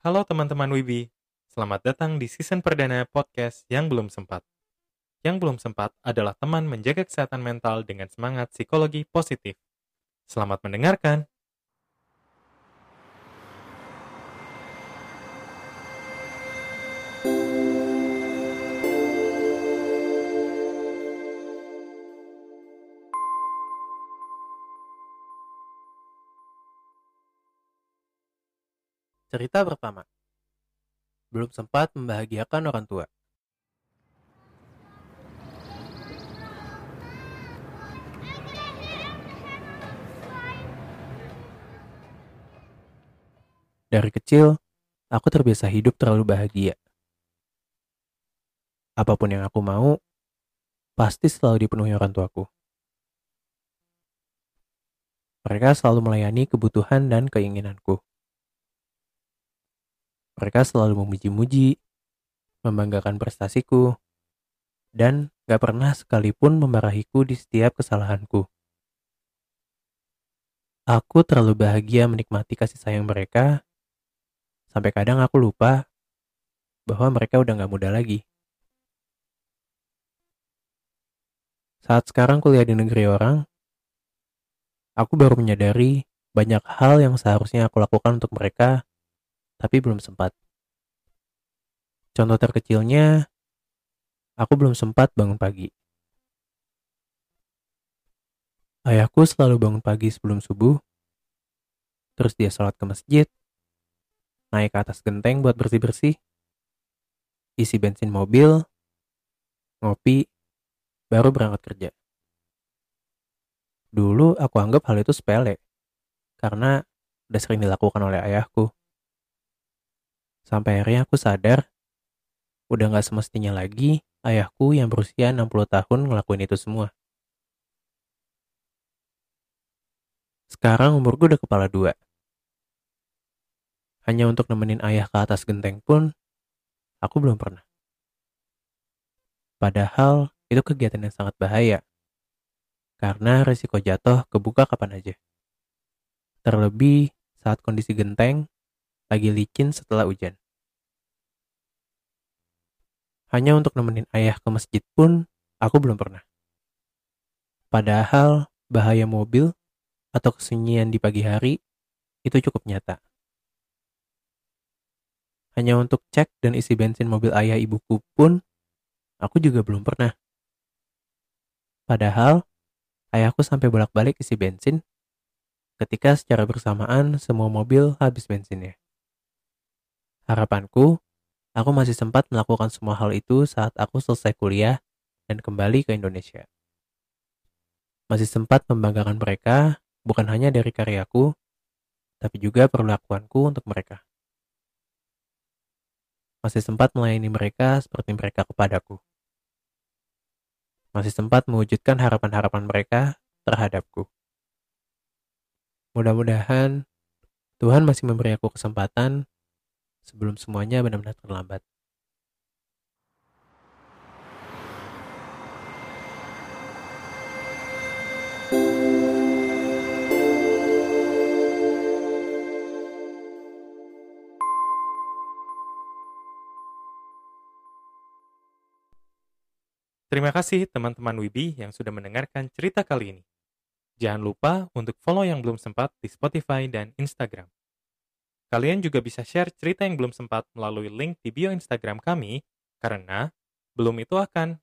Halo teman-teman Wibi, selamat datang di season perdana podcast yang belum sempat. Yang belum sempat adalah teman menjaga kesehatan mental dengan semangat psikologi positif. Selamat mendengarkan. Cerita pertama. Belum sempat membahagiakan orang tua. Dari kecil, aku terbiasa hidup terlalu bahagia. Apa pun yang aku mau, pasti selalu dipenuhi orang tuaku. Mereka selalu melayani kebutuhan dan keinginanku. Mereka selalu memuji-muji, membanggakan prestasiku, dan gak pernah sekalipun memarahiku di setiap kesalahanku. Aku terlalu bahagia menikmati kasih sayang mereka, sampai kadang aku lupa bahwa mereka udah gak muda lagi. Saat sekarang kuliah di negeri orang, aku baru menyadari banyak hal yang seharusnya aku lakukan untuk mereka tapi belum sempat. Contoh terkecilnya, aku belum sempat bangun pagi. Ayahku selalu bangun pagi sebelum subuh, terus dia sholat ke masjid, naik ke atas genteng buat bersih-bersih, isi bensin mobil, ngopi, baru berangkat kerja. Dulu aku anggap hal itu sepele, karena udah sering dilakukan oleh ayahku. Sampai akhirnya aku sadar, udah gak semestinya lagi ayahku yang berusia 60 tahun ngelakuin itu semua. Sekarang umurku udah kepala dua. Hanya untuk nemenin ayah ke atas genteng pun, aku belum pernah. Padahal itu kegiatan yang sangat bahaya. Karena risiko jatuh kebuka kapan aja. Terlebih saat kondisi genteng lagi licin setelah hujan. Hanya untuk nemenin ayah ke masjid pun aku belum pernah. Padahal bahaya mobil atau kesunyian di pagi hari itu cukup nyata. Hanya untuk cek dan isi bensin mobil ayah ibuku pun aku juga belum pernah. Padahal ayahku sampai bolak-balik isi bensin ketika secara bersamaan semua mobil habis bensinnya. Harapanku Aku masih sempat melakukan semua hal itu saat aku selesai kuliah dan kembali ke Indonesia. Masih sempat membanggakan mereka, bukan hanya dari karyaku, tapi juga perlakuanku untuk mereka. Masih sempat melayani mereka seperti mereka kepadaku. Masih sempat mewujudkan harapan-harapan mereka terhadapku. Mudah-mudahan Tuhan masih memberi aku kesempatan sebelum semuanya benar-benar terlambat. Terima kasih teman-teman Wibi yang sudah mendengarkan cerita kali ini. Jangan lupa untuk follow yang belum sempat di Spotify dan Instagram. Kalian juga bisa share cerita yang belum sempat melalui link di bio Instagram kami, karena belum itu akan